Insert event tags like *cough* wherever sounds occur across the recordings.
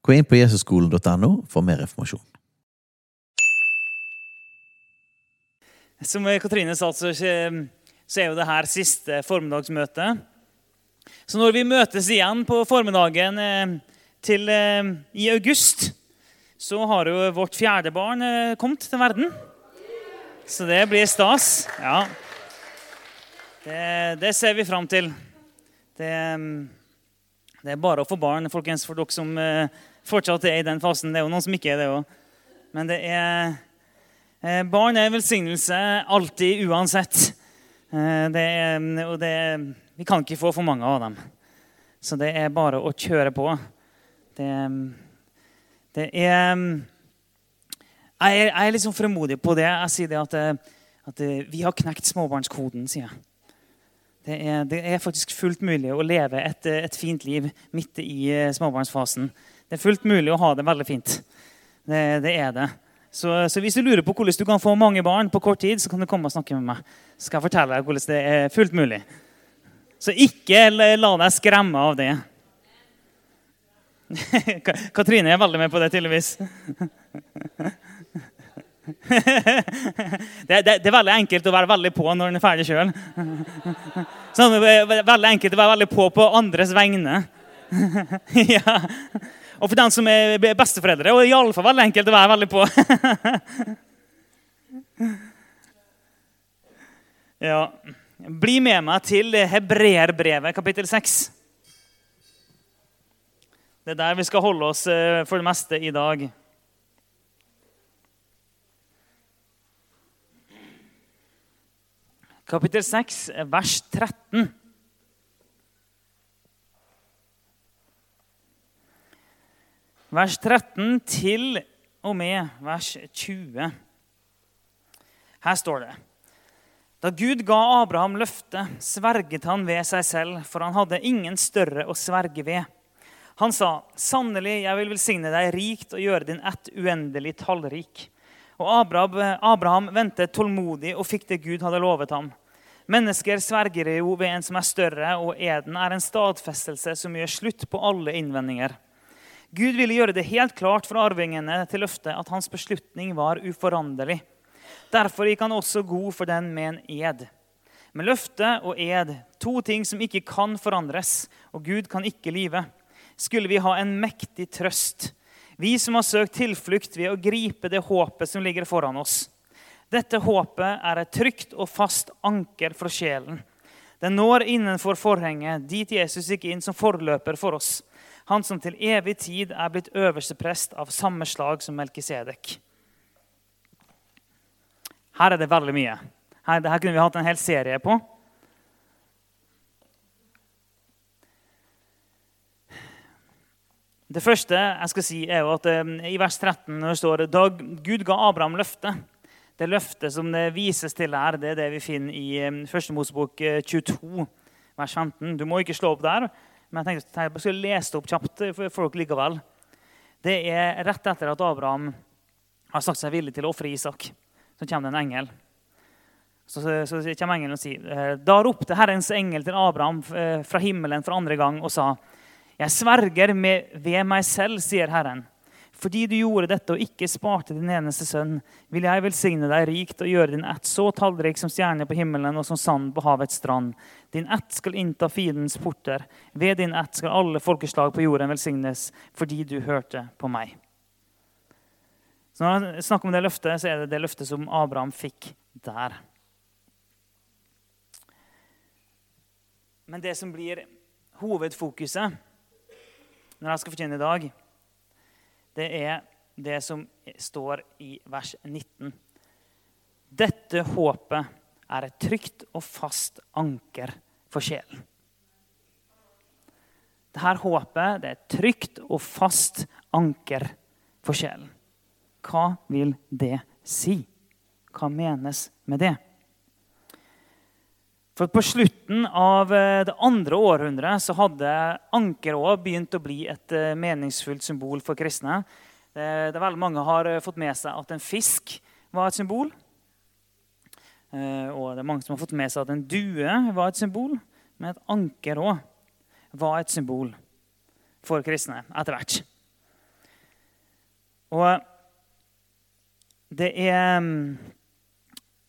Gå inn på jesusskolen.no for mer informasjon. Som Katrine sa, så så er jo det her siste formiddagsmøte. Så når vi møtes igjen på formiddagen eh, til, eh, i august, så har jo vårt fjerde barn eh, kommet til verden. Så det blir stas. Ja. Det, det ser vi fram til. Det, det, er bare å få barn, folkens, for dere som fortsatt er i den fasen. Det er jo noen som ikke er det òg. Men det er Barn er velsignelse alltid, uansett. Det er, og det, vi kan ikke få for mange av dem. Så det er bare å kjøre på. Det, det er jeg er, jeg er sånn fremodig på det. Jeg sier det at, eh, at eh, vi har knekt småbarnskoden, sier jeg. Det er, det er, faktisk fullt mulig å leve et, et, fint liv midt i eh, småbarnsfasen. Det er fullt mulig å ha det veldig fint. Det, det er det. Så, så, hvis du lurer på hvordan du kan få mange barn på kort tid, så kan du komme og snakke med meg. Så skal jeg fortelle deg hvordan det er fullt mulig. Så ikke la deg skremme av det. *laughs* Katrine er veldig med på det, tydeligvis. *laughs* det, det, det, er veldig enkelt å være veldig på når en er ferdig sjøl. *laughs* Sånn, veldig enkelt å være veldig på på andres vegne. ja. Og for den som er besteforeldre, og iallfall veldig enkelt å være veldig på. *laughs* ja. Bli med meg til Hebreerbrevet, kapittel 6. Det er der vi skal holde oss eh, for det meste i dag. kapittel 6, vers 13. Vers 13 til og med vers 20. Her står det Da Gud ga Abraham løftet, sverget han ved seg selv, for han hadde ingen større å sverge ved. Han sa, 'Sannelig, jeg vil velsigne deg rikt og gjøre din ett uendelig tallrik.' Og Abraham, ventet tålmodig og fikk det Gud hadde lovet ham. Mennesker sverger jo ved en som er større, og eden er en stadfestelse som gjør slutt på alle innvendinger. Gud ville gjøre det helt klart for arvingene til løftet at hans beslutning var uforanderlig. Derfor gikk han også god for den med en ed. Med løfte og ed, to ting som ikke kan forandres, og Gud kan ikke lyve, skulle vi ha en mektig trøst, vi som har søkt tilflukt ved å gripe det håpet som ligger foran oss. Dette håpet er et trygt og fast anker for sjelen. Den når innenfor forhenget, dit Jesus gikk inn som forløper for oss. Han som til evig tid er blitt øverste prest av samme slag som Melkisedek. Her er det veldig mye. Her, her kunne vi hatt en hel serie på. Det første jeg skal si er jo at eh, I vers 13 når det står da Gud ga Abraham løftet det løftet som det vises til her, det er det vi finner i 1. Mosebok 22, eh, vers 15. Du må ikke slå opp der, men jeg tenkte jeg skulle lese det opp kjapt for folk likevel. Det er rett etter at Abraham har sagt seg villig til å ofre Isak. Så kommer det en engel. Så, så, så kommer engelen og sier eh, Da ropte Herrens engel til Abraham eh, fra himmelen for andre gang og sa Jeg sverger med, ved meg selv, sier Herren fordi du gjorde dette og ikke sparte din eneste sønn, vil jeg velsigne deg rikt og gjøre din ett så tallrik som stjerner på himmelen og som sand på havets strand. Din ett skal innta fiendens porter. Ved din ett skal alle folkeslag på jorden velsignes, fordi du hørte på meg. Så når jeg snakker om det løftet, så er det det løftet som Abraham fikk der. Men det som blir hovedfokuset når jeg skal fortjene i dag, det er det som står i vers 19. Dette håpet er et trygt og fast anker for sjelen. Dette håpet det er et trygt og fast anker for sjelen. Hva vil det si? Hva menes med det? For På slutten av eh, det andre århundret så hadde ankerå begynt å bli et eh, meningsfullt symbol for kristne. Det er veldig Mange har eh, fått med seg at en fisk var et symbol. Og det er mange som har fått med seg at en due var et symbol. Men et ankerå var et symbol for kristne etter hvert. Og det er mm,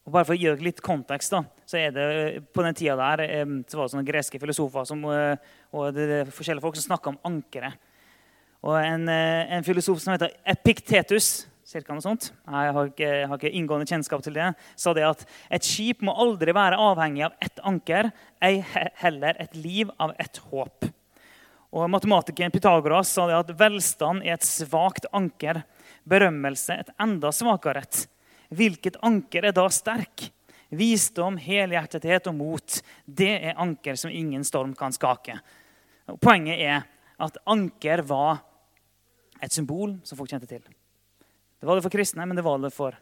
og Bare for å gi dere litt kontekst, da, så er det på den tida der så var det sånne greske filosofer som, eh, og det, det forskjellige folk som snakka om ankeret. Og en, eh, en, filosof som heter Epiktetus cirka noe sånt, jeg har, ikke, jeg har ikke inngående kjennskap til det, sa det at et skip må aldri være avhengig av ett anker, ei heller et liv av ett håp. Og Matematikeren Pythagoras sa det at velstand er et svakt anker, berømmelse et enda svakere et. Hvilket anker er da sterk? Visdom, helhjertethet og mot. Det er anker som ingen storm kan skake. Poenget er at anker var et symbol som folk kjente til. Det var det for kristne, men det var det for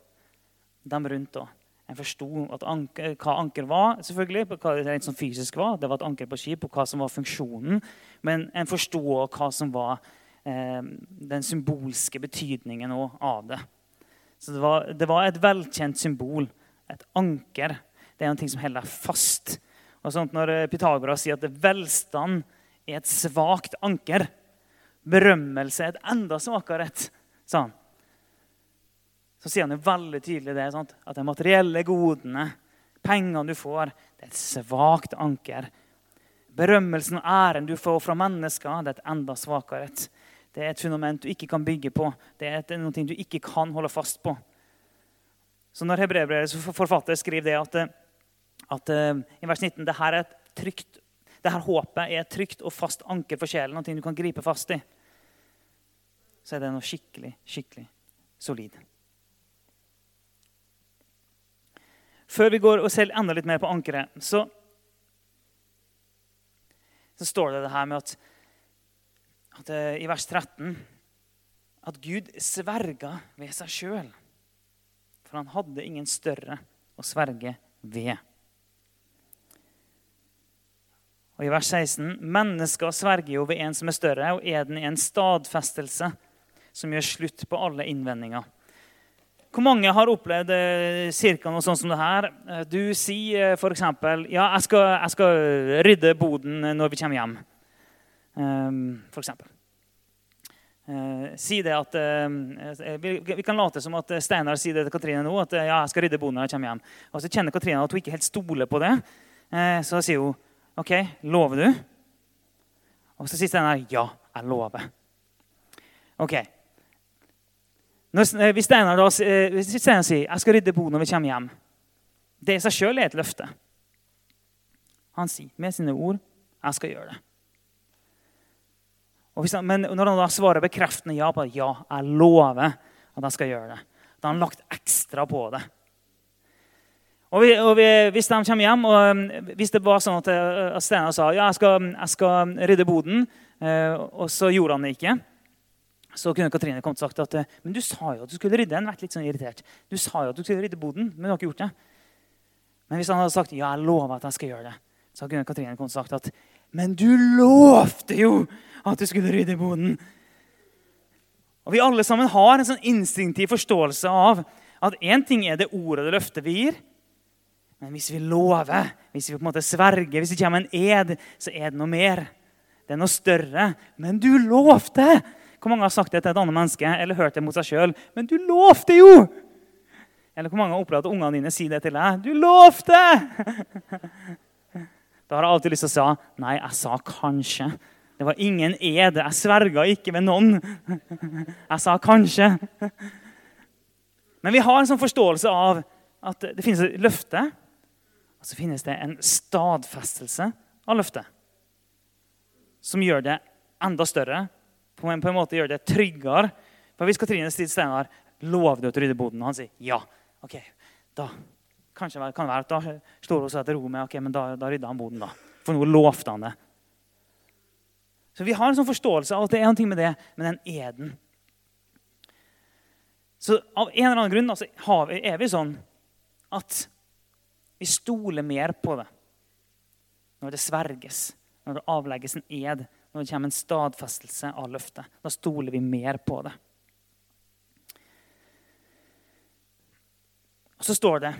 dem rundt òg. En forsto anker, hva anker var, selvfølgelig, hva det rent sånn fysisk var. Det var et anker på skip, og hva som var funksjonen. Men en forsto hva som var eh, den symbolske betydningen av det. Så det var, det var, et velkjent symbol. Et anker. Det er noe som holder fast. Og sånt Når eh, Pythagoras sier at velstand er et svakt anker, berømmelse er et enda svakere et, sa han. Så sier han jo veldig tydelig det, sant? at de materielle godene, pengene du får, det er et svakt anker. Berømmelsen og æren du får fra mennesker, det er et enda svakere et. Det er et fundament du ikke kan bygge på. Det er noe du ikke kan holde fast på. Så når hebreerbrevets forfatter skriver det at, at, eh, i vers 19 det her, er et trygt, det her håpet er et trygt og fast anker for sjelen, noe du kan gripe fast i, så er det noe skikkelig, skikkelig solid. Før vi går og ser enda litt mer på ankeret, så, så står det det her med at at, eh, i vers 13 at Gud sverga ved seg sjøl. For han hadde ingen større å sverge ved. Og I vers 16.: Mennesker sverger jo ved en som er større, og eden er en stadfestelse som gjør slutt på alle innvendinger. Hvor mange har opplevd eh, cirka noe sånt som det her? Eh, du sier f.eks.: Ja, jeg skal, jeg skal rydde boden når vi kommer hjem. Ehm, for eksempel. Uh, si det at, uh, vi, vi, kan late som at Steinar sier det til Katrine nå. at ja, jeg skal rydde bonden når jeg kommer hjem. Og Så kjenner Katrine at hun ikke helt stoler på det. så sier hun OK, lover du? Og så sier Steinar ja, jeg lover. Ok. Når, hvis, Steinar da, hvis Steinar sier jeg skal rydde bonden når vi kommer hjem, det i seg sjøl er et løfte. Han sier med sine ord jeg skal gjøre det. Han, men når han da svarer bekreftende ja på ja, jeg lover at jeg skal gjøre det, da har han lagt ekstra på det. Og, vi, og vi, Hvis de kommer hjem, og um, hvis det var sånn at, uh, at Steinar sa ja, jeg skal, jeg skal rydde boden, uh, og så gjorde han det ikke, så kunne Katrine kommet og sagt at uh, men du sa jo at du skulle rydde. den, vært litt sånn irritert. Du sa jo at du skulle rydde boden, men du har ikke gjort det. Men hvis han hadde sagt ja, jeg lover at jeg skal gjøre det, så kunne Katrine kommet og sagt at men du lovte jo at du skulle rydde boden. Og Vi alle sammen har en sånn instinktiv forståelse av at én ting er det ordet det løftet vi gir. Men hvis vi lover, hvis vi på en måte sverger, hvis det kommer en ed, så er det noe mer. Det er noe større. Men du lovte! Hvor mange har sagt det til et annet menneske eller hørt det mot seg sjøl? Men du lovte jo! Eller hvor mange har opplevd at ungene dine sier det til deg? Du lovte! *laughs* Da har jeg alltid lyst til å si nei, jeg sa kanskje. Det var ingen ed. Jeg sverga ikke ved noen. Jeg sa kanskje. Men vi har en sånn forståelse av at det finnes et løfte, og så finnes det en stadfestelse av løftet. Som gjør det enda større, på en, på en måte gjør det tryggere. For Hvis Katrine Stid Steinar lover å rydde boden, og han sier ja, ok, da kanskje kan det være at da slår hun seg til ro med ok, men da, da rydda han boden. da. For nå lovte han det. Så vi har en sånn forståelse av at det er noe med det, med den eden. Så av en eller annen grunn altså, er vi sånn at vi stoler mer på det når det sverges, når det avlegges en ed, når det kommer en stadfestelse av løftet. Da stoler vi mer på det. Og så står det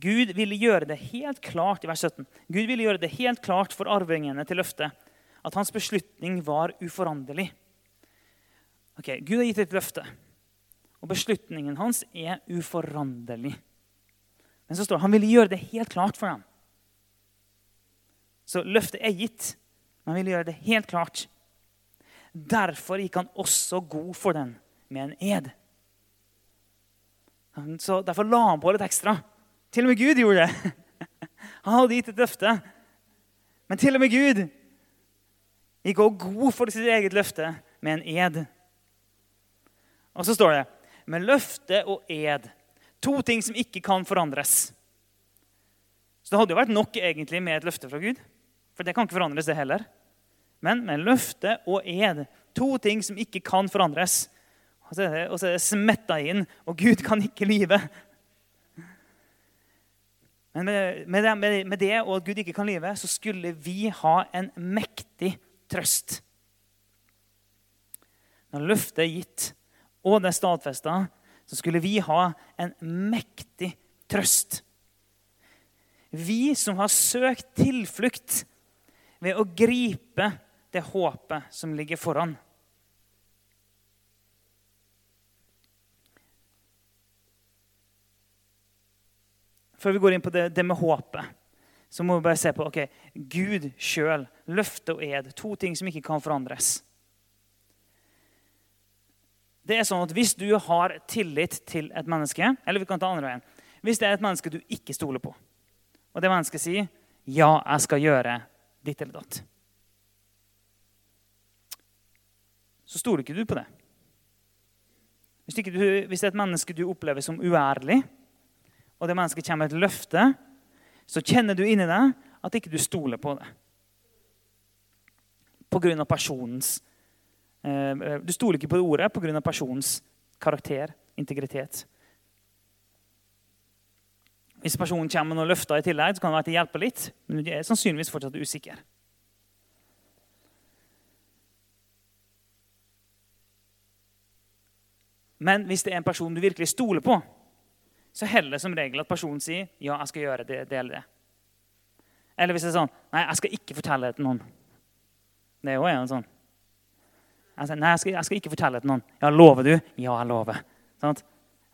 Gud ville gjøre det helt klart i vers 17. Gud ville gjøre det helt klart for arvingene til løftet at hans beslutning var uforanderlig. Ok, Gud har gitt et løfte, og beslutningen hans er uforanderlig. Men så står det han ville gjøre det helt klart for dem. Så løftet er gitt, men han ville gjøre det helt klart. Derfor gikk han også god for den med en ed. Så Derfor la han på litt ekstra. Til og med Gud gjorde det. *laughs* Han hadde gitt et løfte. Men til og med Gud gikk går god for sitt eget løfte med en ed. Og så står det med løfte og ed. To ting som ikke kan forandres. Så det hadde jo vært nok egentlig med et løfte fra Gud. For det kan ikke forandres, det heller. Men med løfte og ed. To ting som ikke kan forandres. Og så er det, det smetta inn, og Gud kan ikke lyve. Men med, med, det, med, det, og at Gud ikke kan lyve, så skulle vi ha en mektig trøst. Når løftet er gitt, og det er stadfesta, så skulle vi ha en mektig trøst. Vi som har søkt tilflukt ved å gripe det håpet som ligger foran. før vi går inn på det, det med håpet, så må vi bare se på ok, Gud sjøl, løfte og ed. To ting som ikke kan forandres. Det er sånn at Hvis du har tillit til et menneske eller vi kan ta andre veien, Hvis det er et menneske du ikke stoler på, og det mennesket sier 'ja, jeg skal gjøre ditt eller datt', så stoler ikke du på det. Hvis, du, hvis det er et menneske du opplever som uærlig, og det mennesket kommer med et løfte, så kjenner du inni deg at ikke du stoler på det. På grunn av personens eh, Du stoler ikke på det ordet på grunn av personens karakter, integritet. Hvis personen kommer med noen løfter i tillegg, så kan det være det hjelper litt, men du er sannsynligvis fortsatt usikker. Men hvis det er en person du virkelig stoler på, så heller som regel at personen sier ja, jeg skal gjøre det, det eller det. Eller hvis det er sånn nei, jeg skal ikke fortelle det til noen. Det er jo en sånn. Jeg sier, nei, jeg skal, jeg skal, ikke fortelle det til noen. Ja, lover du? Ja, jeg lover. Sånn?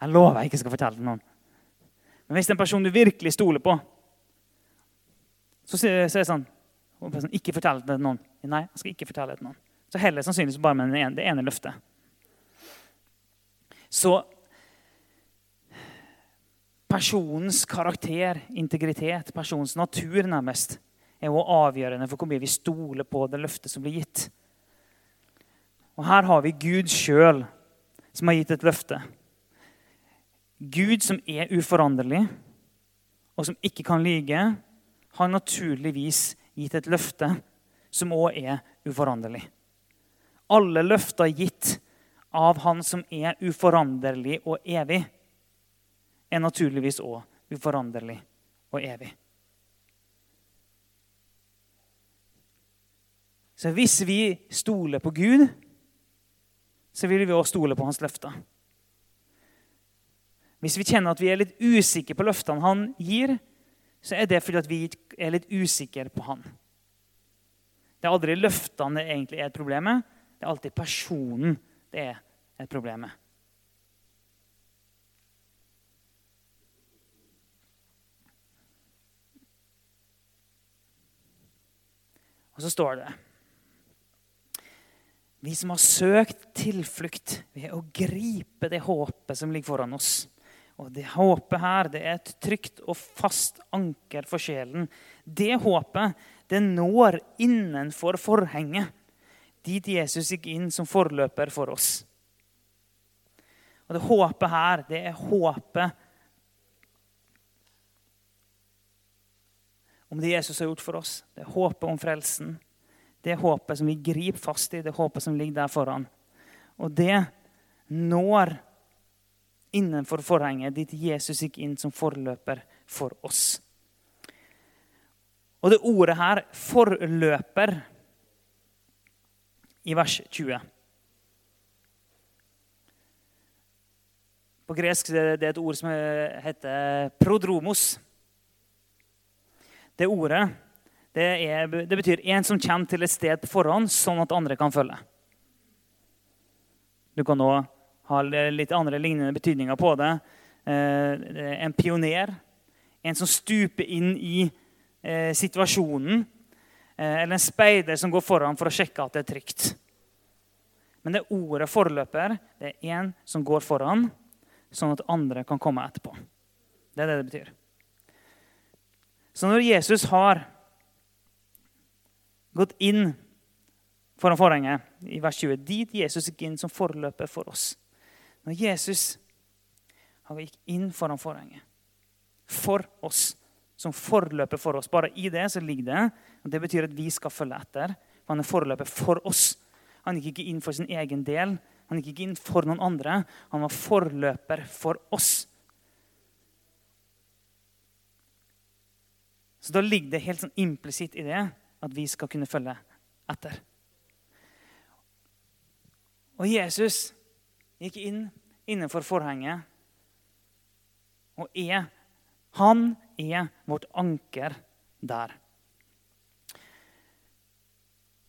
Jeg lover jeg ikke skal fortelle det til noen. Men hvis det er en person du virkelig stoler på, så, så er det sånn Ikke fortell det til noen. Nei, jeg skal ikke fortelle det til noen. Så heller sannsynligvis bare med det ene løftet. Så personens karakter, integritet, personens natur nærmest, er jo avgjørende for hvor mye vi stoler på det løftet som blir gitt. Og Her har vi Gud sjøl som har gitt et løfte. Gud som er uforanderlig, og som ikke kan lyge, har naturligvis gitt et løfte som òg er uforanderlig. Alle løfter gitt av Han som er uforanderlig og evig er naturligvis òg uforanderlig og evig. Så hvis vi stoler på Gud, så vil vi òg stole på hans løfter. Hvis vi kjenner at vi er litt usikre på løftene han gir, så er det fordi vi er litt usikre på han. Det er aldri løftene det egentlig er med. Det er alltid personen det er et problem med. Og så står det Vi som har søkt tilflukt ved å gripe det håpet som ligger foran oss. Og det håpet her det er et trygt og fast anker for sjelen. Det håpet det når innenfor forhenget, dit Jesus gikk inn som forløper for oss. Og Det håpet her, det er håpet om det Jesus har gjort for oss. Det er håpet om frelsen. Det håpet som vi griper fast i, det håpet som ligger der foran. Og det når innenfor forhenget dit Jesus gikk inn som forløper for oss. Og det ordet her, 'forløper', i vers 20 På gresk det er et ord som heter 'prodromos'. Det ordet det, er, det betyr en som kommer til et sted på forhånd, sånn at andre kan følge. Du kan òg ha litt andre lignende betydninger på det. Eh, en pioner. En som stuper inn i eh, situasjonen. Eh, eller en speider som går foran for å sjekke at det er trygt. Men det ordet 'forløper' det er en som går foran, sånn at andre kan komme etterpå. Det er det det betyr. Så når Jesus har gått inn foran forhenget i vers 20 Dit Jesus gikk inn som forløper for oss. Når Jesus har gikk inn foran forhenget for oss, som forløper for oss Bare i det så ligger det og Det betyr at vi skal følge etter. For han er forløper for oss. Han gikk ikke inn for sin egen del. Han gikk ikke inn for noen andre. Han var forløper for oss. Så da ligger det helt sånn implisitt i det at vi skal kunne følge etter. Og Jesus gikk inn innenfor forhenget og er Han er vårt anker der.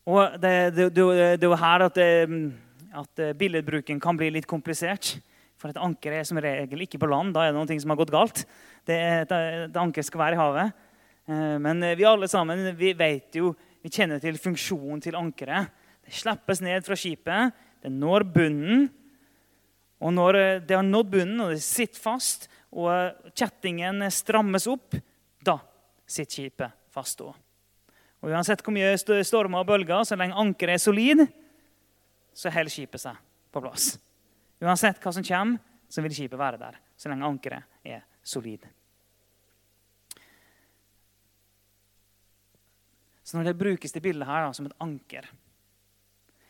Og det, det, det, det er jo her at, at, billedbruken kan bli litt komplisert. For et anker er som regel ikke på land. Da er det noe som har gått galt. Det, et anker skal være i havet. Eh, men vi alle sammen vi vet jo, vi kjenner til funksjonen til ankeret. Det slippes ned fra skipet, det når bunnen. Og når det har nådd bunnen og det sitter fast, og kjettingen strammes opp, da sitter skipet fast òg. Og Uansett hvor mye stormer og bølger, så lenge ankeret er solid, så holder skipet seg på plass. Uansett hva som kommer, så vil skipet være der så lenge ankeret er solid. Så når det brukes det bildet her da, som et anker,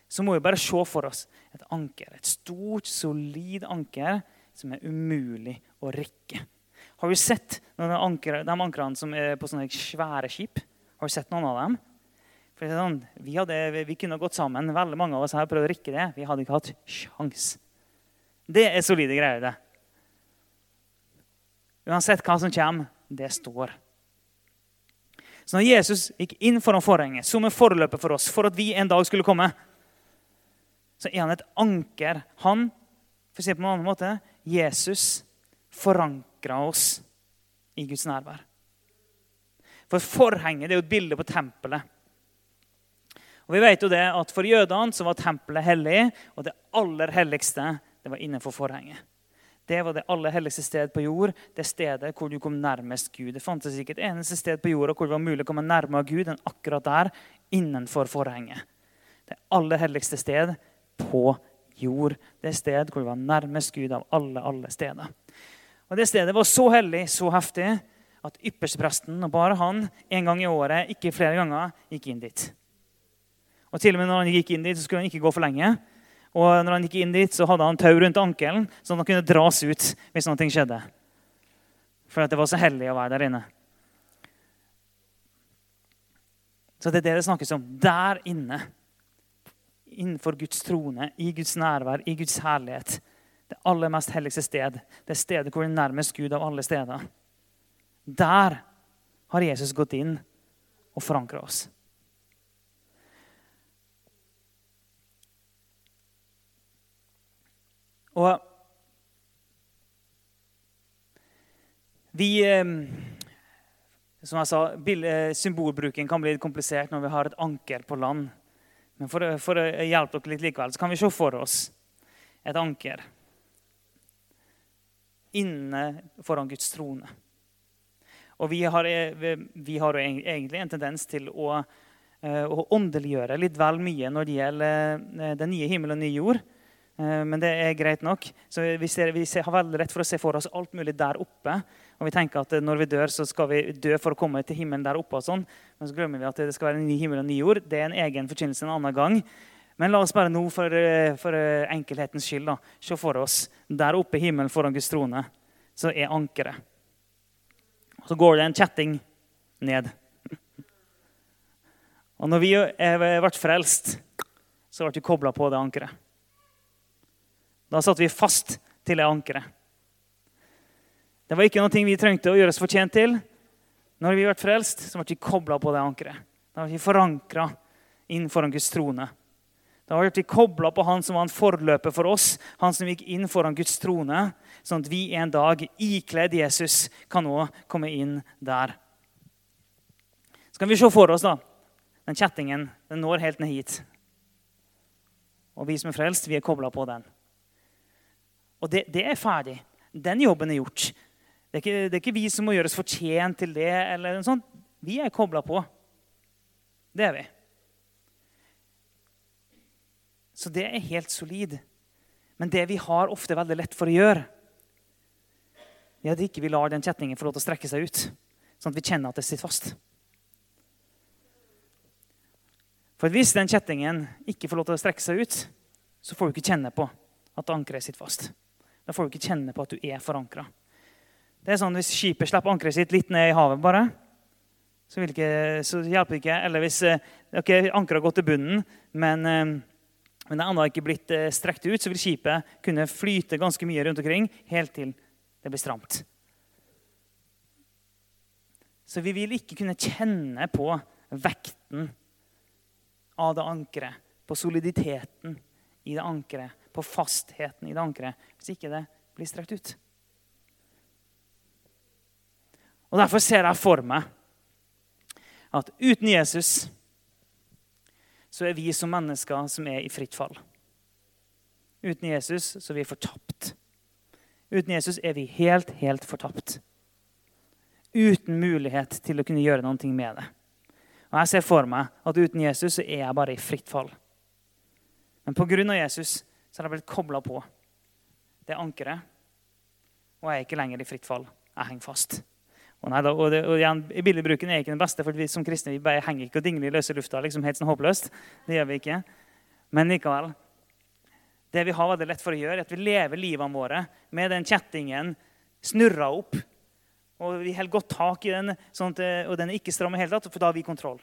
så må vi bare se for oss et anker. Et stort, solid anker som er umulig å rikke. Har du sett de ankrene som er på sånne svære skip? Har du sett noen av dem? Sånn, vi, hadde, vi, kunne gått sammen. Veldig mange av oss har prøvd å rikke det. Vi hadde ikke hatt sjans. Det er solide greier, det. Uansett hva som kommer, det står. Så når Jesus gikk inn foran forhenget som en forløper for oss, for at vi en dag skulle komme, så er han et anker. Han, for å si det på en annen måte, Jesus forankra oss i Guds nærvær. For forhenget det er jo et bilde på tempelet. Og vi vet jo det at For jødene så var tempelet hellig, og det aller helligste det var innenfor forhenget. Det var det aller helligste sted på jord, det stedet hvor du kom nærmest Gud. Det fantes ikke et eneste sted på jorda hvor det var mulig å komme nærmere Gud enn akkurat der, innenfor forhenget. Det aller helligste sted på jord. Det sted hvor det var nærmest Gud av alle, alle steder. Og Det stedet var så hellig, så heftig, at ypperstepresten, og bare han, en gang i året, ikke flere ganger, gikk inn dit. Og til og med når han gikk inn dit, så skulle han ikke gå for lenge. Og når han gikk inn dit, så hadde han tau rundt ankelen, sånn at han kunne dras ut hvis noe skjedde. For det var så hellig å være der inne. Så det er det det snakkes om. Der inne. Innenfor Guds trone, i Guds nærvær, i Guds herlighet. Det aller mest helligste sted. Det stedet hvor det er nærmest Gud av alle steder. Der har Jesus gått inn og forankra oss. Og vi ehm, Som jeg sa, eh, symbolbruken kan bli litt komplisert når vi har et anker på land. Men for, for å hjelpe dere litt likevel, så kan vi se for oss et anker inne foran Guds trone. Og vi har, eh, vi har egentlig en tendens til å, eh, å åndeliggjøre litt vel mye når det gjelder den nye himmelen og nye jord. Eh, men det er greit nok. Så vi, ser, vi har veldig rett for å se for oss alt mulig der oppe. Og vi tenker at når vi dør, så skal vi dø for å komme til himmelen der oppe. og sånn. Men så glemmer vi at det skal være en ny himmel og ny jord. Det er en egen forkynnelse en annen gang. Men la oss bare nå for, for enkelhetens skyld da, se for oss der oppe i himmelen foran Guds trone, så er ankeret. Så går det en kjetting ned. *laughs* Og når vi ble frelst, så ble vi kobla på det ankeret. Da satt vi fast til det ankeret. Det var ikke noe vi trengte å gjøre oss fortjent til. Når vi ble frelst, så ble vi kobla på det ankeret. Da ble vi forankra inn foran Guds trone. Da ble vi kobla på han som var en forløper for oss, han som gikk inn foran Guds trone, sånn at vi en dag, ikledd Jesus, kan nå komme inn der. Så kan vi se for oss da, den kjettingen. Den når helt ned hit. Og vi som er frelst, vi er kobla på den. Og det, det, er ferdig. Den jobben er gjort. Det er, ikke, det er ikke vi som må gjøres fortjent til det. eller noe sånt. Vi er kobla på. Det er vi. Så det er helt solid. Men det vi har ofte veldig lett for å gjøre, er at ikke vi lar den kjetningen få lov til å strekke seg ut. Sånn at vi kjenner at det sitter fast. For hvis den kjettingen ikke får lov til å strekke seg ut, så får du ikke kjenne på at ankeret sitter fast. Da får du ikke kjenne på at du er forankra. Det er sånn Hvis skipet slipper ankeret sitt litt ned i havet, bare, så, ikke, så hjelper det ikke. Eller hvis eh, okay, ankeret har gått til bunnen, men, eh, men det ennå ikke blitt eh, strekt ut, så vil skipet kunne flyte ganske mye rundt omkring helt til det blir stramt. Så vi vil ikke kunne kjenne på vekten av det ankeret, på soliditeten i det ankeret, på fastheten i det ankeret, hvis ikke det blir strekt ut. Og Derfor ser jeg for meg at uten Jesus så er vi som mennesker som er i fritt fall. Uten Jesus så er vi fortapt. Uten Jesus er vi helt, helt fortapt. Uten mulighet til å kunne gjøre noe med det. Og Jeg ser for meg at uten Jesus så er jeg bare i fritt fall. Men pga. Jesus så har jeg blitt kobla på det ankeret. Og jeg er ikke lenger i fritt fall. Jeg henger fast. Og, nei, da, og, det, og igjen, Billedbruken er ikke den beste, for vi som kristne vi bare henger ikke og dingler i løse lufta. liksom helt sånn håpløst. Det gjør vi ikke. Men likevel. Det vi har veldig lett for å gjøre, er at vi lever livene våre med den kjettingen snurra opp og vi holder godt tak i den, sånn at, og den er ikke stram i hele tatt, for da har vi kontroll.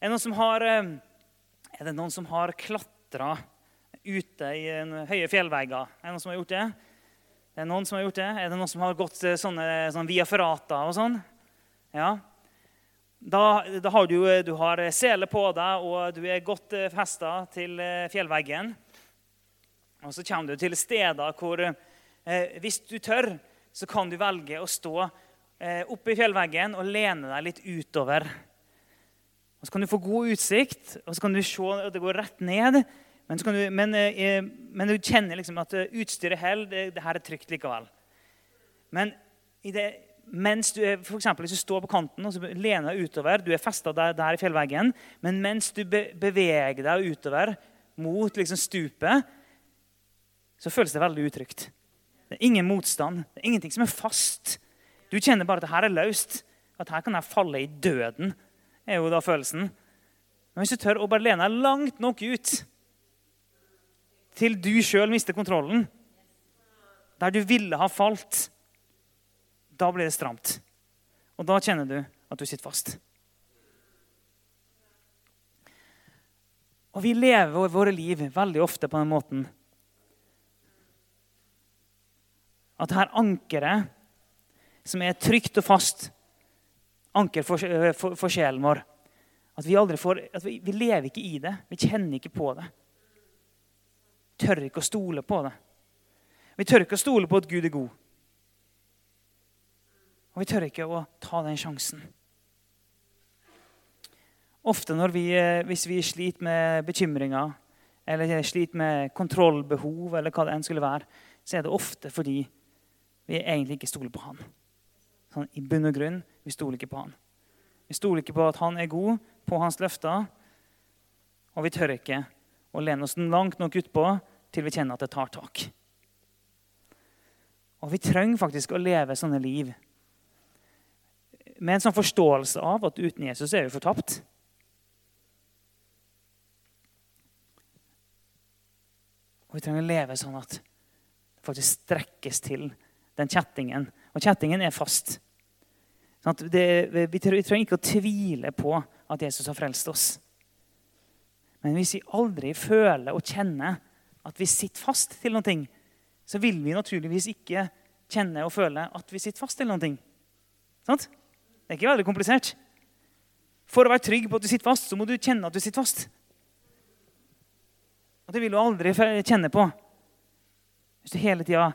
Er det noen som har, eh, er det har klatra ute i høye fjellvegger? Er det noen som har gjort det? Er det noen som har gjort det? Er det noen som har gått sånne, sånne via ferrata og sånn? Ja. Da, da, har du, du har sele på deg, og du er godt eh, festa til eh, fjellveggen. Og så kommer du til steder hvor, eh, hvis du tør, så kan du velge å stå eh, oppe i fjellveggen og lene deg litt utover. Og Så kan du få god utsikt, og så kan du se at det går rett ned. Men, du, men, eh, men du kjenner liksom at eh, utstyret holder. Det, det, her er trygt likevel. Men det, mens du, for eksempel, hvis du står på kanten og så lener deg utover Du er festa der, der, i fjellveggen, men mens du be, beveger deg utover mot liksom stupet, så føles det veldig utrygt. Det er ingen motstand. Det er ingenting som er fast. Du kjenner bare at det her er løst. At her kan jeg falle i døden, er jo da følelsen. Men hvis du tør å bare lene deg langt nok ut til du sjøl mister kontrollen, der du ville ha falt, da blir det stramt. Og da kjenner du at du sitter fast. Og vi lever våre liv veldig ofte på den måten At her ankeret, som er trygt og fast, anker for, eh, for, for sjelen vår At vi aldri får, at vi, vi lever ikke i det. Vi kjenner ikke på det. Tør ikke å stole på det. Vi tør ikke å stole på at Gud er god. Og vi tør ikke å ta den sjansen. Ofte når vi, eh, hvis vi sliter med bekymringer eller sliter med kontrollbehov, eller hva det enn skulle være, så er det ofte fordi vi egentlig ikke stoler på han. Sånn, I bunn og grunn vi stoler ikke på han. Vi stoler ikke på at han er god, på hans løfter. Og vi tør ikke å lene oss langt nok utpå til vi kjenner at det tar tak. Og vi trenger faktisk å leve sånne liv med en sånn forståelse av at uten Jesus er vi fortapt. Og vi trenger å leve sånn at det faktisk strekkes til den kjettingen. Og kjettingen er fast. Sånn det, vi trenger ikke å tvile på at Jesus har frelst oss. Men hvis vi aldri føler og kjenner at vi sitter fast til noe, så vil vi naturligvis ikke kjenne og føle at vi sitter fast til noe. Sant? Det er ikke veldig komplisert. For å være trygg på at du sitter fast, så må du kjenne at du sitter fast. Og det vil du aldri kjenne på hvis du hele tida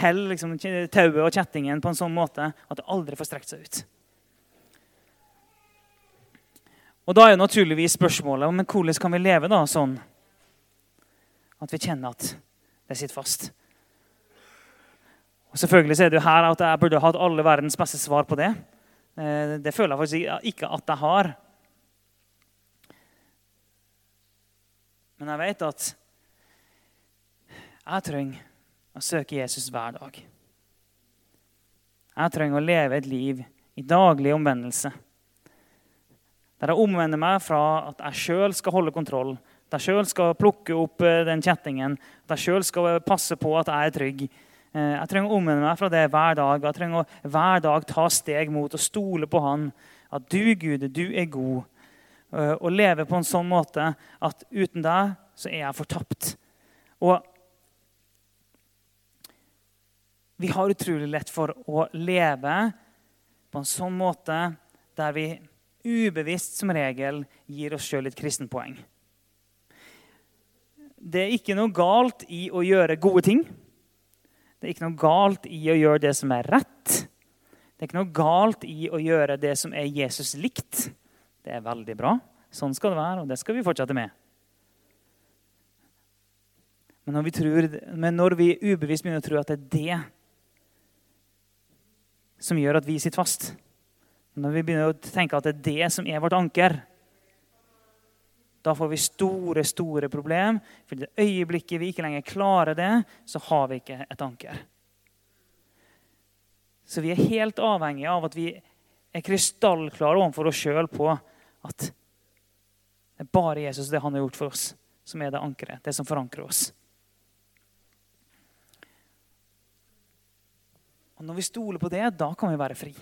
holder liksom, tauet og kjettingen på en sånn måte at det aldri får strekt seg ut. Og Da er jo naturligvis spørsmålet men hvordan kan vi leve da sånn at vi kjenner at det sitter fast. Og Selvfølgelig så er det jo her at jeg burde hatt alle verdens beste svar på det. Eh, det føler jeg faktisk ikke at jeg har. Men jeg vet at jeg trenger å søke Jesus hver dag. Jeg trenger å leve et liv i daglig omvendelse. Der jeg omvender meg fra at jeg sjøl skal holde kontroll, at jeg sjøl skal plukke opp eh, den kjettingen, at jeg sjøl skal passe på at jeg er trygg. Eh, jeg trenger å omvende meg fra det hver dag. Jeg trenger å hver dag ta steg mot og stole på Han. At du, Gud, du er god. Eh, og leve på en sånn måte at uten deg så er jeg fortapt. Og vi har utrolig lett for å leve på en sånn måte der vi ubevisst som regel gir oss sjøl litt kristenpoeng. Det er ikke noe galt i å gjøre gode ting. Det er ikke noe galt i å gjøre det som er rett. Det er ikke noe galt i å gjøre det som er Jesus likt. Det er veldig bra. Sånn skal det være, og det skal vi fortsette med. Men når vi, tror, men når vi ubevisst begynner å tro at det er det som gjør at vi sitter fast. Når vi begynner å tenke at det er det som er vårt anker, da får vi store store problem. For i det øyeblikket vi ikke lenger klarer det, så har vi ikke et anker. Så vi er helt avhengige av at vi er krystallklare overfor oss sjøl på at det er bare Jesus det han har gjort for oss, som er det ankeret. Det som forankrer oss. Og Når vi stoler på det, da kan vi være fri.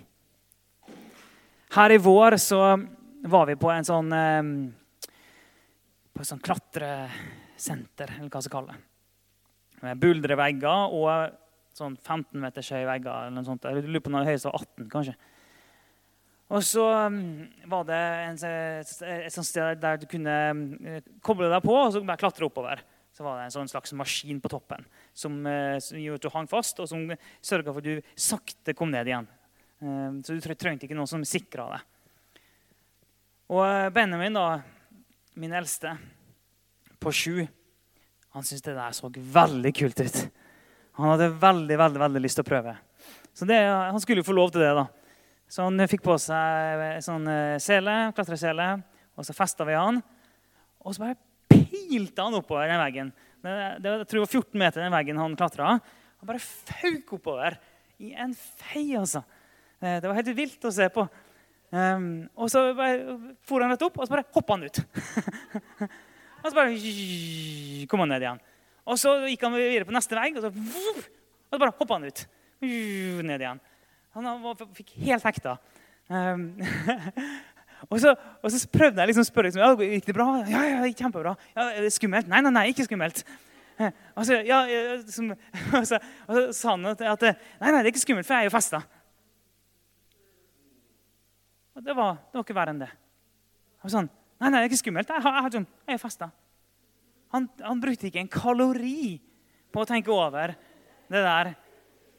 Her i vår så var vi på en sånn på et sånn klatresenter, eller hva vi skal kalle det. Med buldrevegger og sånn 15 meters høye vegger. eller noe sånt. Jeg lurer på når det høyeste var 18, kanskje. Og så var det en, et sånt sted der du kunne koble deg på og så bare klatre oppover. Så var det en sånn slags maskin på toppen som, eh, som gjorde at du hang fast, og som sørga for at du sakte kom ned igjen. Eh, så du trengte ikke noen som sikra det. Og eh, Benjamin, da, min eldste, på sju, han syntes det der så veldig kult ut. Han hadde veldig veldig, veldig lyst til å prøve. Så det, Han skulle jo få lov til det. da. Så han fikk på seg en sånn eh, sele, klatresele, og så festa vi han. Og så bare pilte han oppover den veggen. Det, det, jeg tror det var 14 meter den veggen han klatra. Han bare fauk oppover i en fei, altså. Eh, det var helt vilt å se på. Um, og så for han rett opp, og så bare hoppa han ut. *laughs* og så bare kom han ned igjen. Og så gikk han videre på neste vegg, og så, og så bare hoppa han ut. Ned igjen. Han fikk helt hekta. Um, *laughs* og, så, og, så, prøvde jeg liksom å spørre liksom, ja, gikk det bra. Ja, ja, kjempebra. Ja, er det skummelt? Nei, nei, nei, ikke skummelt. *laughs* Og så, ja, som, og, så, og så sa han at, at nei, nei, det er ikke skummelt, for jeg er jo festa. Og det var, ikke verre enn det. Han var sånn, nei, nei, det er ikke skummelt. Jeg, jeg, jeg, jeg er festa. Han, han, brukte ikke en kalori på å tenke over det der.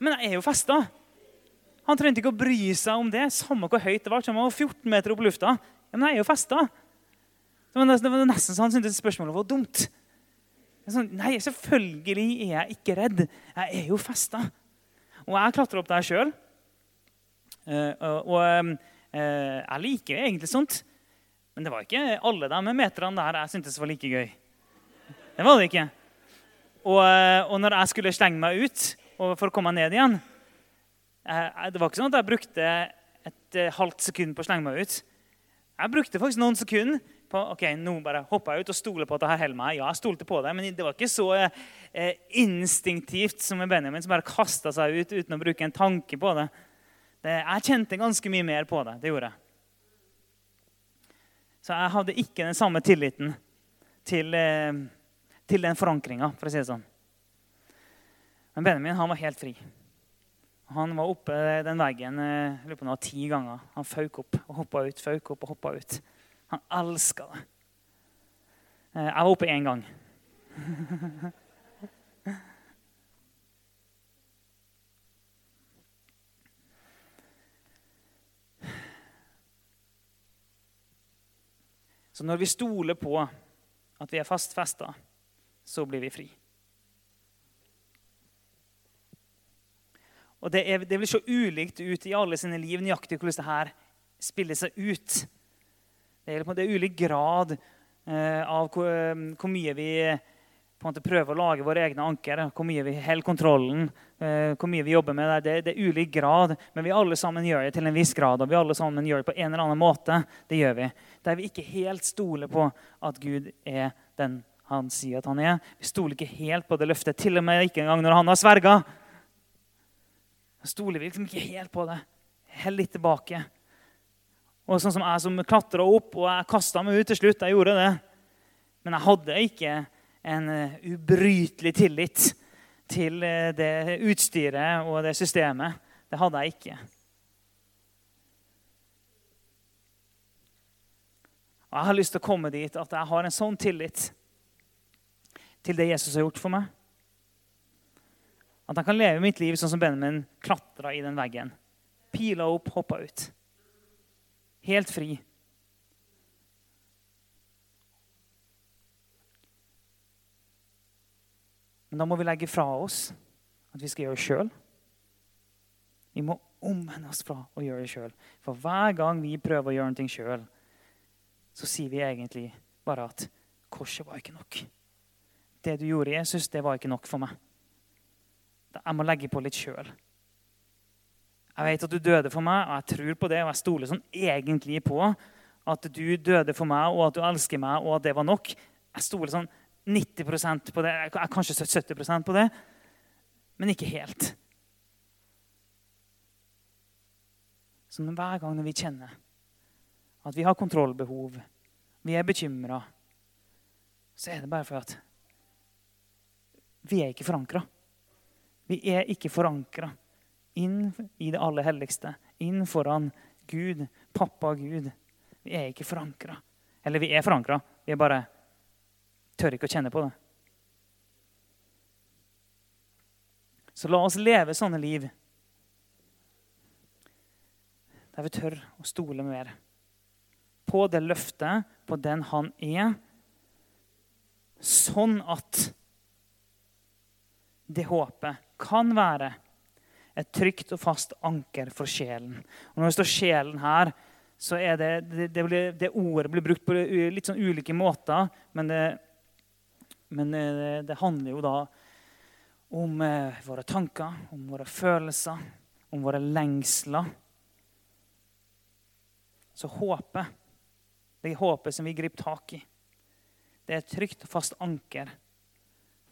Men jeg er jo festa. Han trengte ikke å bry seg om det. Samme hvor høyt det var. Var 14 meter opp lufta. Ja, men jeg er jo festa. Det var, nesten, det nesten så han syntes spørsmålet var dumt. Sånn, nei, selvfølgelig er jeg ikke redd. Jeg er jo festa. Og jeg klatra opp der sjøl. Uh, og, og Eh, jeg liker egentlig sånt. Men det var ikke alle de meterne der jeg syntes var like gøy. Det var det ikke. Og, eh, og når jeg skulle slenge meg ut for å komme ned igjen. Eh, det var ikke sånn at jeg brukte et eh, halvt sekund på å slenge meg ut. Jeg brukte faktisk noen sekunder på ok, nå bare hoppa jeg ut og stoler på at det her holder meg. Ja, jeg stolte på det, men det var ikke så eh, instinktivt som med Benjamin, som bare kasta seg ut uten å bruke en tanke på det. Det. Jeg kjente ganske mye mer på det. Det gjorde jeg. Så jeg hadde ikke den samme tilliten til, eh, til den forankringa, for å si det sånn. Men Benjamin han var helt fri. Han var oppe den veggen eh, jeg på noe, ti ganger. Han føk opp og hoppa ut, føk opp og hoppa ut. Han elska det. Eh, jeg var oppe én gang. *laughs* Så når vi stoler på at vi er fast festa, så blir vi fri. Og det, er, det, blir så ulikt ut i alle sine liv nøyaktig hvordan det her spiller seg ut. Det er, det er ulik grad eh, av hvor, eh, hvor, mye vi på en måte prøve å lage våre egne anker, hvor mye vi holder kontrollen, eh, hvor mye vi jobber med det. det. Det er ulik grad, men vi alle sammen gjør det til en viss grad. Og vi alle sammen gjør det på en eller annen måte. Det gjør vi. Der vi ikke helt stoler på at Gud er den han sier at han er. Vi stoler ikke helt på det løftet, til og med ikke engang når han har sverga stoler vi liksom ikke helt på det. Hell litt tilbake. Og sånn som jeg som klatra opp, og jeg kasta meg ut til slutt. Jeg gjorde det. Men jeg hadde ikke en eh, ubrytelig tillit til eh, det utstyret og det systemet. Det hadde jeg ikke. Og Jeg har lyst til å komme dit at jeg har en sånn tillit til det Jesus har gjort for meg. At jeg kan leve mitt liv sånn som Benjamin klatra i den veggen. Pila opp, hoppa ut. Helt fri. Men da må vi legge fra oss at vi skal gjøre det sjøl. Vi må omvende oss fra å gjøre det sjøl. For hver gang vi prøver å gjøre noe sjøl, så sier vi egentlig bare at korset var ikke nok. Det du gjorde, Jesus, det var ikke nok for meg. Jeg må legge på litt sjøl. Jeg vet at du døde for meg, og jeg tror på det, og jeg stoler sånn egentlig på at du døde for meg, og at du elsker meg, og at det var nok. Jeg stoler sånn 90% på det, kanskje 70% på det, men ikke helt. Så hver gang vi kjenner at vi har kontrollbehov, vi er bekymra, så er det bare for at vi er ikke forankra. Vi er ikke forankra inn i det aller helligste, inn foran Gud, pappa Gud. Vi er ikke forankra. Eller vi er forankra, vi er bare tør ikke å kjenne på det. Så la oss leve sånne liv der vi tør å stole mer på det løftet, på den han er, sånn at det håpet kan være et trygt og fast anker for sjelen. Og Når det står 'sjelen' her, så er det, det, det, blir, det ordet blir brukt på litt sånn ulike måter. Men det, men det handler jo da om eh, våre tanker, om våre følelser, om våre lengsler. Så håpet, det håpet som vi griper tak i, det er et trygt og fast anker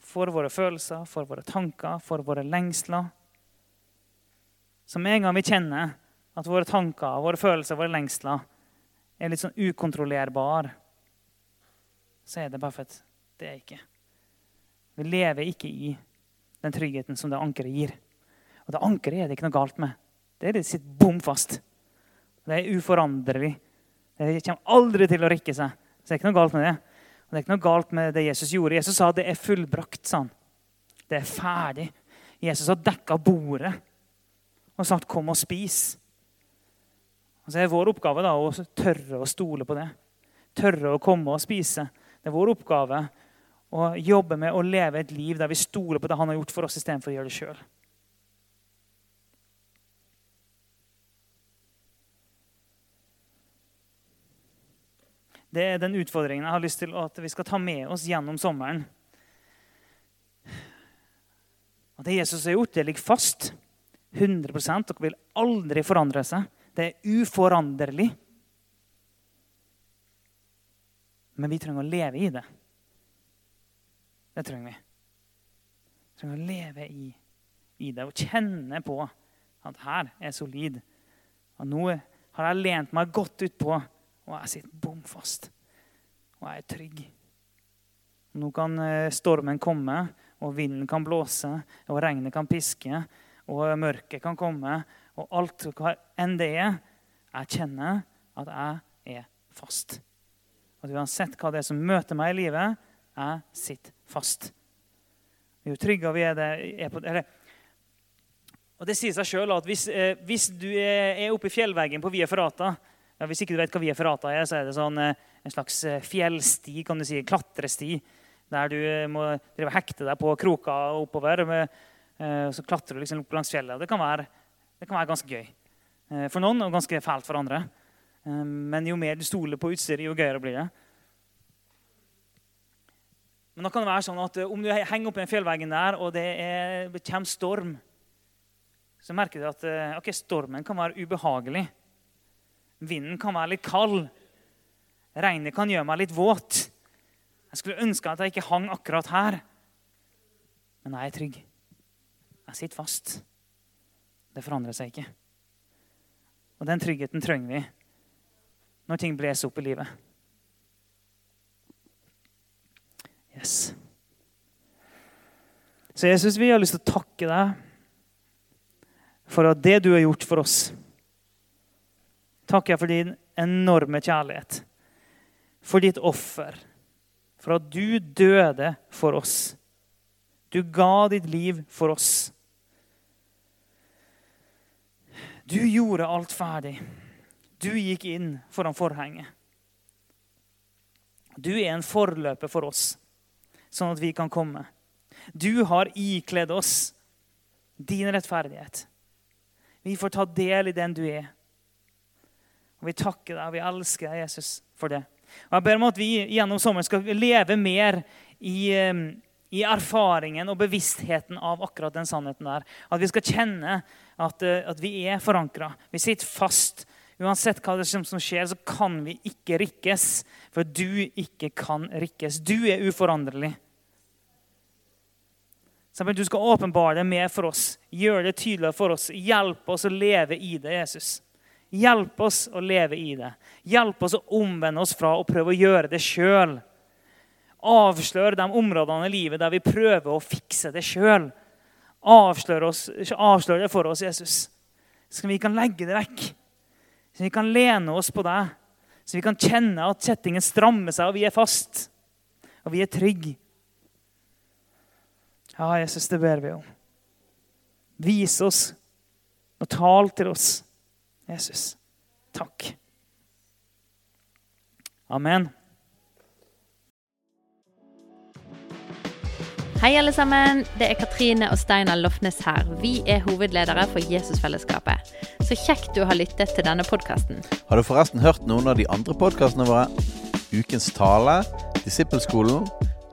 for våre følelser, for våre tanker, for våre lengsler. Så med en gang vi kjenner at våre tanker, våre følelser, våre lengsler er litt sånn ukontrollerbare, så er det bare for at det er ikke. Vi lever ikke i den tryggheten som det ankeret gir. Og det ankeret er det ikke noe galt med. Det er det sitt bom fast. Det er uforanderlig. Det kommer aldri til å rikke seg. Så det er ikke noe galt med det. Og Det er ikke noe galt med det Jesus gjorde. Jesus sa det er fullbrakt. sa han. Det er ferdig. Jesus har dekka bordet og sagt 'kom og spis'. Og så er vår oppgave da å tørre å stole på det. Tørre å komme og spise. Det er vår oppgave å jobbe med å leve et liv der vi stoler på det han har gjort for oss, istedenfor å gjøre det sjøl. Det er den utfordringen jeg har lyst til at vi skal ta med oss gjennom sommeren. At det Jesus har gjort, det ligger fast. 100 Dere vil aldri forandre seg. Det er uforanderlig. Men vi trenger å leve i det. Det trenger vi. Vi trenger å leve i, i det og kjenne på at her er solid. Og nå har jeg lent meg godt utpå, og jeg sitter bom fast. Og jeg er trygg. Nå kan eh, stormen komme, og vinden kan blåse, og regnet kan piske, og mørket kan komme, og alt hva enn det er. Jeg kjenner at jeg er fast. At uansett hva det er som møter meg i livet, jeg sitter fast. Jo tryggere vi er, det, er på, eller, og Det sier seg sjøl at hvis, eh, hvis, du er, oppe i fjellveggen på Via Ferrata ja, Hvis ikke du vet hva Via Ferrata er, så er det sånn, eh, en slags eh, fjellsti, kan du si, klatresti, der du eh, må drive hekte deg på kroker oppover. Med, eh, så klatrer du liksom opp langs fjellet. Det kan være, det kan være ganske gøy eh, for noen og ganske fælt for andre. men jo mer du stoler på utstyret, jo gøyere blir det. Men da kan det være sånn at om du henger opp den fjellveggen der, og det, er, kommer storm så merker du at eh, okay, stormen kan være ubehagelig. Vinden kan være litt kald. Regnet kan gjøre meg litt våt. Jeg skulle ønske at jeg ikke hang akkurat her. Men jeg er trygg. Jeg sitter fast. Det forandrer seg ikke. Og den tryggheten trenger vi når ting blåser opp i livet. Yes. Så Jesus, vi har lyst til å takke deg for det du har gjort for oss. Takker jeg for din enorme kjærlighet, for ditt offer, for at du døde for oss. Du ga ditt liv for oss. Du gjorde alt ferdig. Du gikk inn foran forhenget. Du er en forløper for oss, sånn at vi kan komme. Du har ikledd oss din rettferdighet. Vi får ta del i den du er. Og Vi takker deg og vi elsker deg, Jesus, for det. Og Jeg ber om at vi gjennom sommeren skal leve mer i, i erfaringen og bevisstheten av akkurat den sannheten der. At vi skal kjenne at, eh, at vi er forankra. Vi sitter fast. Uansett hva det som skjer, så kan vi ikke rikkes. For du ikke kan rikkes. Du er uforanderlig. Du skal åpenbare det mer for oss, gjøre det tydeligere for oss. Hjelp oss å leve i det, Jesus. Hjelp oss å leve i det. Hjelp oss å omvende oss fra å prøve å gjøre det sjøl. Avslør de områdene i livet der vi prøver å fikse det sjøl. Avslør, avslør, det for oss, Jesus. Så vi kan legge det vekk. Så vi kan lene oss på deg. Så vi kan kjenne at kjettingen strammer seg, og vi er fast. Og vi er trygge. Ja, Jesus, det ber vi om. Vis oss og tal til oss, Jesus. Takk. Amen. Hei, alle sammen. Det er Katrine og Steinar Lofnes her. Vi er hovedledere for Jesusfellesskapet. Så kjekt du har lyttet til denne podkasten. Har du forresten hørt noen av de andre podkastene våre? Ukens tale, Disippelskolen